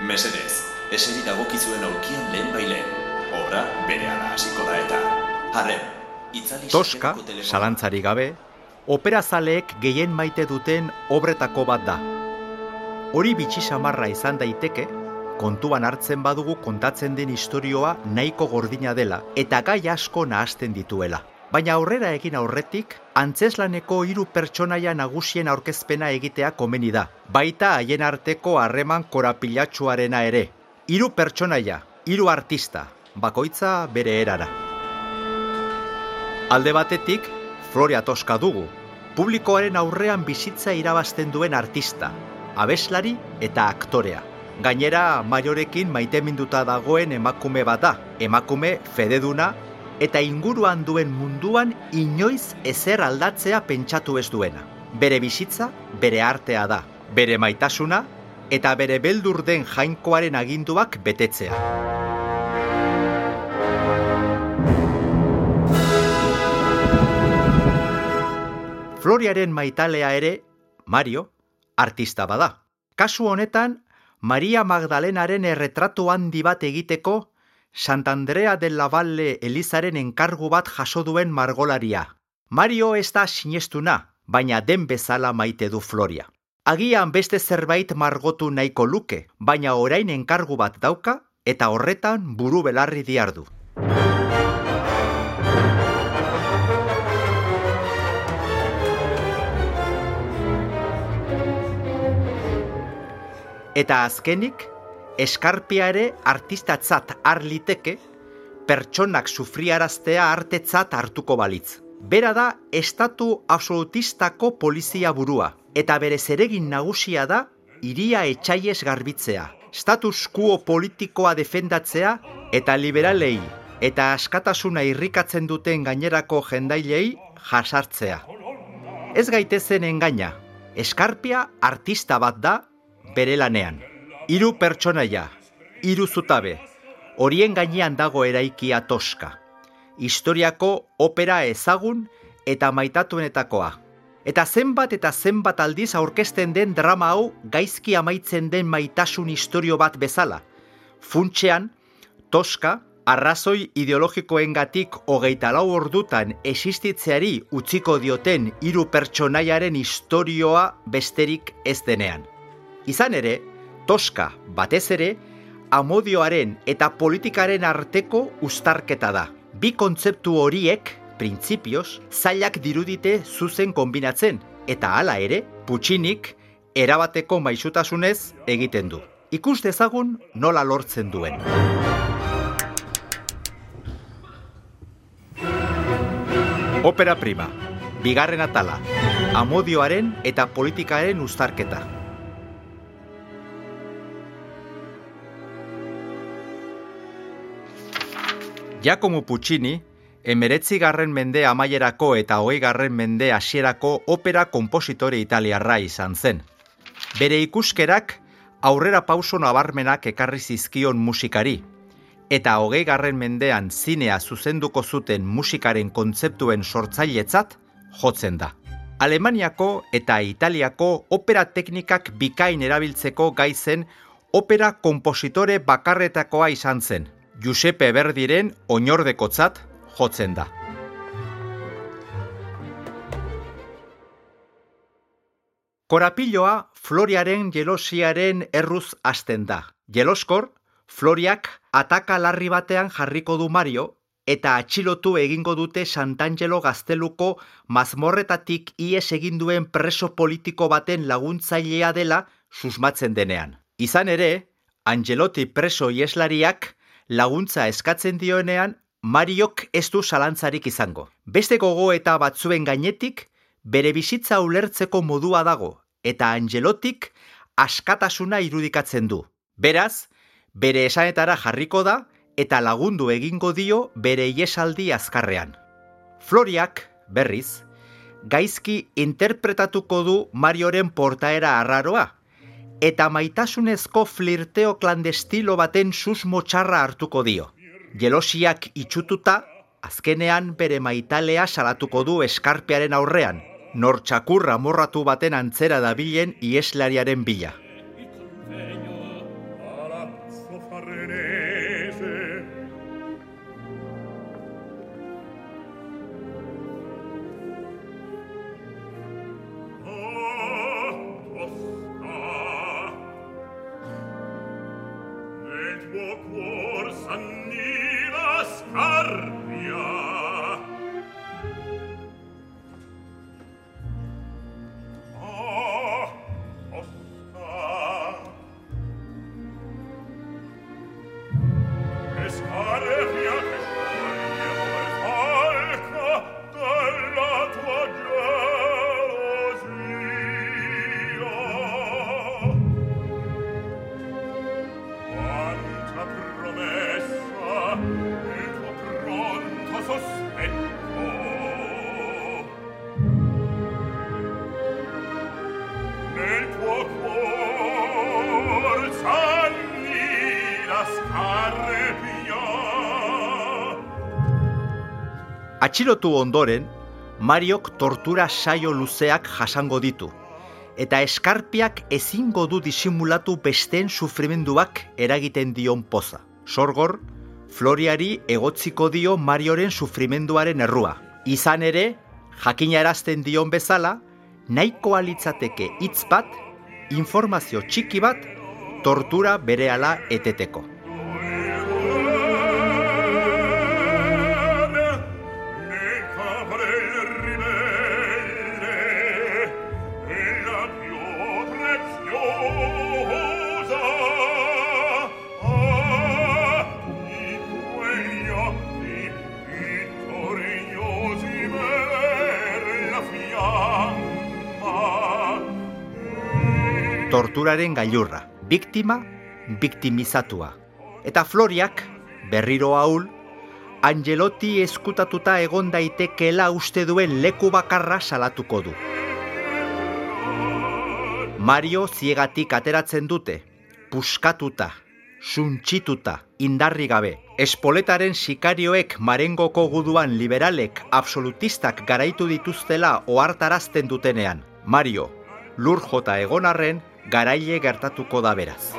Mesedez, eseri dagokizuen aurkian lehen bailen. Obra bere hasiko da eta. Harren, itzali Toska, salantzari gabe, operazaleek gehien maite duten obretako bat da. Hori bitxi samarra izan daiteke, kontuan hartzen badugu kontatzen den istorioa nahiko gordina dela eta gai asko nahasten dituela. Baina aurrera egin aurretik, antzeslaneko hiru pertsonaia nagusien aurkezpena egitea komeni da. Baita haien arteko harreman korapilatsuarena ere. Hiru pertsonaia, hiru artista, bakoitza bere erara. Alde batetik, Floria Toska dugu, publikoaren aurrean bizitza irabazten duen artista, abeslari eta aktorea. Gainera, maiorekin maiteminduta dagoen emakume bat da, emakume fededuna eta inguruan duen munduan inoiz ezer aldatzea pentsatu ez duena. Bere bizitza, bere artea da, bere maitasuna eta bere beldur den jainkoaren aginduak betetzea. Floriaren maitalea ere, Mario, artista bada. Kasu honetan, Maria Magdalenaren erretratu handi bat egiteko Sant Andrea de la Valle Elizaren enkargu bat jaso duen margolaria. Mario ez da sinestuna, baina den bezala maite du Floria. Agian beste zerbait margotu nahiko luke, baina orain enkargu bat dauka eta horretan buru belarri diardu. Eta azkenik, eskarpia ere artistatzat har liteke, pertsonak sufriaraztea artetzat hartuko balitz. Bera da estatu absolutistako polizia burua, eta bere zeregin nagusia da iria etxaiez garbitzea, status quo politikoa defendatzea eta liberalei eta askatasuna irrikatzen duten gainerako jendailei jasartzea. Ez gaitezen engaina, eskarpia artista bat da bere lanean. Hiru pertsonaia, hiru zutabe, horien gainean dago eraikia toska. Historiako opera ezagun eta maitatuenetakoa. Eta zenbat eta zenbat aldiz aurkezten den drama hau gaizki amaitzen den maitasun historio bat bezala. Funtxean, toska, arrazoi ideologikoengatik hogeita lau ordutan existitzeari utziko dioten hiru pertsonaiaren historioa besterik ez denean. Izan ere, toska batez ere, amodioaren eta politikaren arteko ustarketa da. Bi kontzeptu horiek, printzipioz, zailak dirudite zuzen kombinatzen, eta hala ere, putxinik erabateko maixutasunez egiten du. Ikus dezagun nola lortzen duen. Opera prima, bigarren atala, amodioaren eta politikaren ustarketa. Giacomo Puccini, emeretzi garren mende amaierako eta hogei garren mende hasierako opera kompositore italiarra izan zen. Bere ikuskerak aurrera pauso nabarmenak ekarri zizkion musikari, eta hogei garren mendean zinea zuzenduko zuten musikaren kontzeptuen sortzailetzat jotzen da. Alemaniako eta Italiako opera teknikak bikain erabiltzeko gaizen opera kompositore bakarretakoa izan zen, Giuseppe Verdiren oinordekotzat jotzen da. Korapiloa Floriaren jelosiaren erruz hasten da. Jeloskor, Floriak ataka larri batean jarriko du Mario eta atxilotu egingo dute Santangelo gazteluko mazmorretatik ies egin duen preso politiko baten laguntzailea dela susmatzen denean. Izan ere, Angelotti preso ieslariak laguntza eskatzen dioenean, Mariok ez du salantzarik izango. Beste gogo eta batzuen gainetik, bere bizitza ulertzeko modua dago, eta Angelotik askatasuna irudikatzen du. Beraz, bere esanetara jarriko da, eta lagundu egingo dio bere iesaldi azkarrean. Floriak, berriz, gaizki interpretatuko du Marioren portaera arraroa, eta maitasunezko flirteo klandestilo baten susmo txarra hartuko dio. Jelosiak itxututa, azkenean bere maitalea salatuko du eskarpearen aurrean, nor txakurra morratu baten antzera dabilen ieslariaren bila. Atxilotu ondoren, Mariok tortura saio luzeak jasango ditu, eta eskarpiak ezingo du disimulatu besteen sufrimenduak eragiten dion poza. Sorgor, Floriari egotziko dio Marioren sufrimenduaren errua. Izan ere, jakina erazten dion bezala, nahiko alitzateke hitz bat, informazio txiki bat, tortura berehala eteteko. Torturaren gailurra, biktima, biktimizatua. Eta Floriak, berriro haul, Angelotti eskutatuta egon daitekeela uste duen leku bakarra salatuko du. Mario ziegatik ateratzen dute, puskatuta, suntxituta, indarri gabe. Espoletaren sikarioek marengoko guduan liberalek absolutistak garaitu dituztela ohartarazten dutenean. Mario, lur jota egonarren, garaile gertatuko da beraz.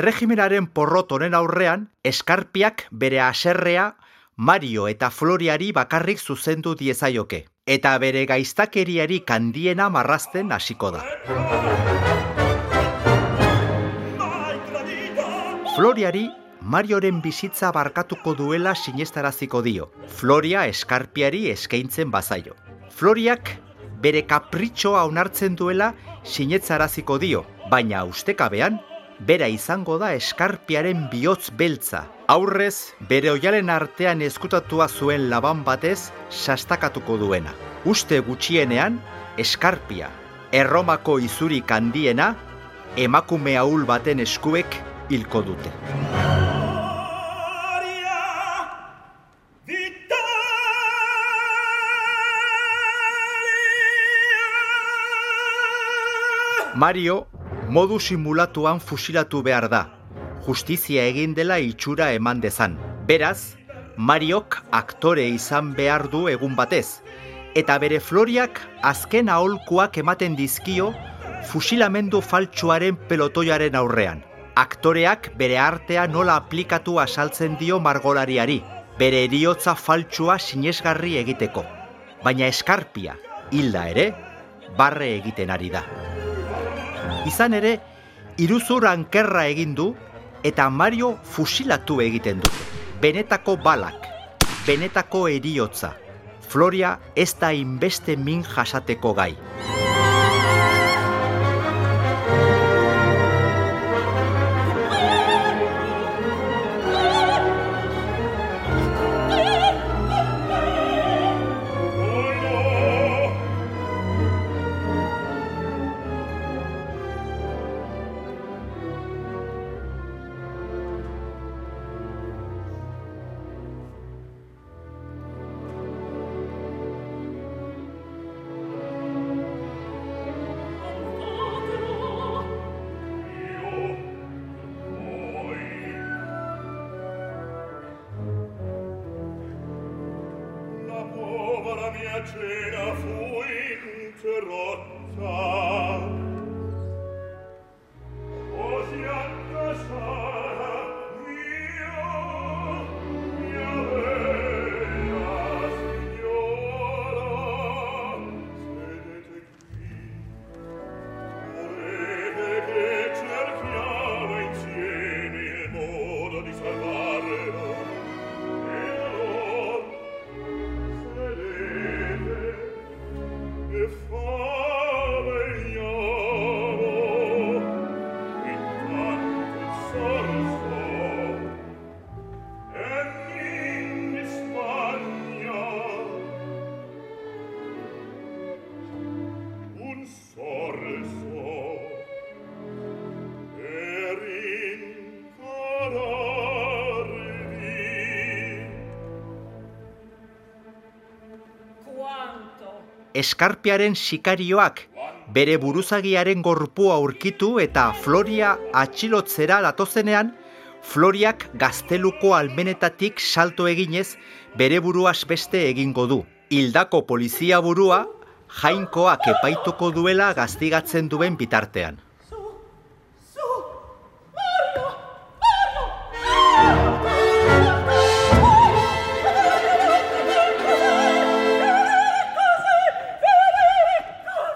Erregimenaren porrot honen aurrean, eskarpiak bere aserrea Mario eta Floriari bakarrik zuzendu diezaioke, eta bere gaiztakeriari kandiena marrazten hasiko da. Floriari Marioren bizitza barkatuko duela sinestaraziko dio. Floria eskarpiari eskaintzen bazaio. Floriak bere kapritxoa onartzen duela sinetzaraziko dio, baina ustekabean bera izango da eskarpiaren bihotz beltza. Aurrez, bere oialen artean eskutatua zuen laban batez sastakatuko duena. Uste gutxienean, eskarpia, erromako izurik handiena, emakume ahul baten eskuek hilko dute. Mario modu simulatuan fusilatu behar da, justizia egin dela itxura eman dezan. Beraz, Mariok aktore izan behar du egun batez, eta bere floriak azken aholkuak ematen dizkio fusilamendu faltsuaren pelotoiaren aurrean. Aktoreak bere artea nola aplikatu asaltzen dio margolariari, bere eriotza faltsua sinesgarri egiteko. Baina eskarpia, hilda ere, barre egiten ari da. Izan ere, iruzur ankerra egin du eta Mario fusilatu egiten du. Benetako balak, benetako eriotza. Floria ez da inbeste min jasateko gai. piace eskarpiaren sikarioak bere buruzagiaren gorpua aurkitu eta Floria atxilotzera datozenean, Floriak gazteluko almenetatik salto eginez bere buruaz beste egingo du. Hildako polizia burua jainkoak epaituko duela gaztigatzen duen bitartean.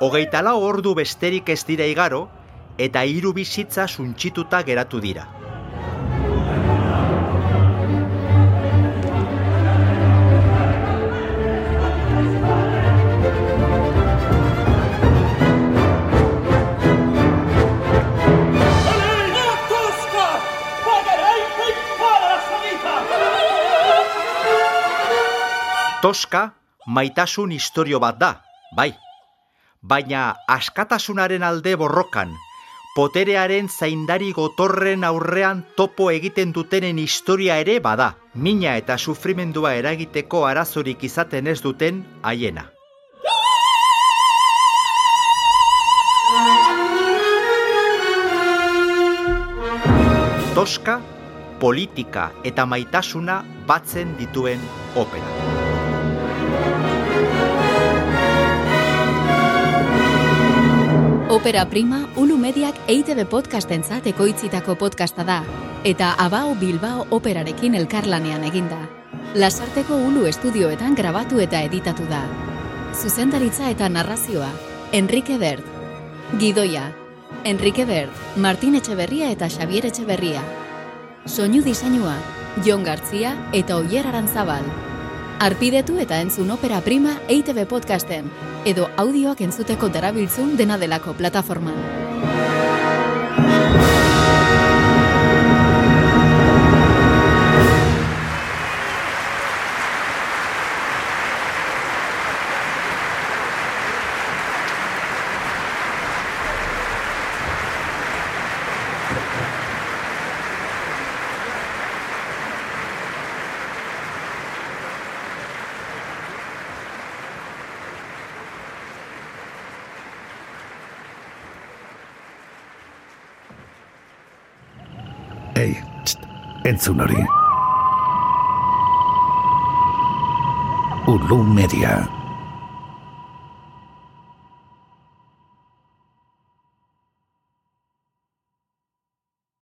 Hogeita lau ordu besterik ez dira igaro, eta hiru bizitza suntxituta geratu dira. Toska maitasun historio bat da, bai baina askatasunaren alde borrokan, poterearen zaindari gotorren aurrean topo egiten dutenen historia ere bada, mina eta sufrimendua eragiteko arazorik izaten ez duten haiena. Toska, politika eta maitasuna batzen dituen opera. Opera Prima, Ulu Mediak EITB podcasten zateko podcasta da, eta Abao Bilbao operarekin elkarlanean eginda. Lasarteko Ulu estudioetan grabatu eta editatu da. Zuzendaritza eta narrazioa, Enrique Bert. Gidoia, Enrique Bert, Martin Etxeberria eta Xavier Etxeberria. Soinu diseinua, Jon Gartzia eta Oier Arantzabal. Arpidetu eta entzun opera prima EITB podcasten, edo audioak entzuteko darabiltzun dena delako plataforman. Entzun hori. Ulu Media.